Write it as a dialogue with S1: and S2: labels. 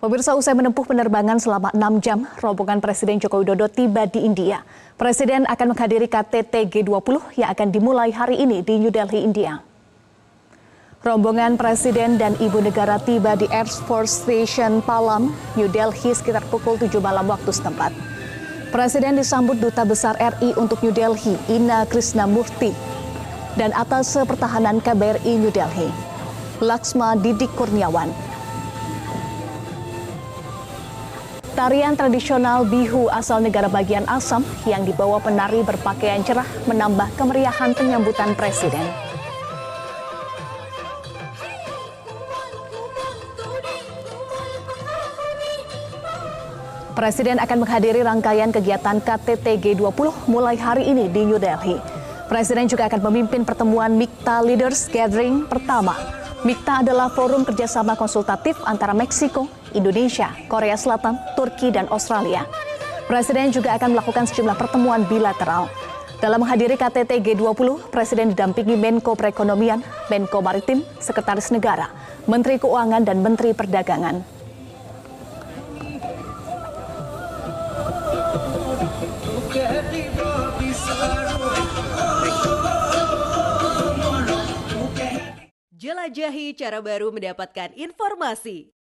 S1: Pemirsa usai menempuh penerbangan selama 6 jam, rombongan Presiden Joko Widodo tiba di India. Presiden akan menghadiri KTT G20 yang akan dimulai hari ini di New Delhi, India. Rombongan Presiden dan Ibu Negara tiba di Air Force Station Palam, New Delhi sekitar pukul 7 malam waktu setempat. Presiden disambut Duta Besar RI untuk New Delhi, Ina Krishnamurti, dan atas pertahanan KBRI New Delhi, Laksma Didik Kurniawan. Tarian tradisional Bihu asal negara bagian Assam yang dibawa penari berpakaian cerah menambah kemeriahan penyambutan Presiden. Presiden akan menghadiri rangkaian kegiatan KTT G20 mulai hari ini di New Delhi. Presiden juga akan memimpin pertemuan MIKTA Leaders Gathering pertama MIKTA adalah forum kerjasama konsultatif antara Meksiko, Indonesia, Korea Selatan, Turki, dan Australia. Presiden juga akan melakukan sejumlah pertemuan bilateral. Dalam menghadiri KTT G20, Presiden didampingi Menko Perekonomian, Menko Maritim, Sekretaris Negara, Menteri Keuangan, dan Menteri Perdagangan.
S2: Jelajahi cara baru mendapatkan informasi.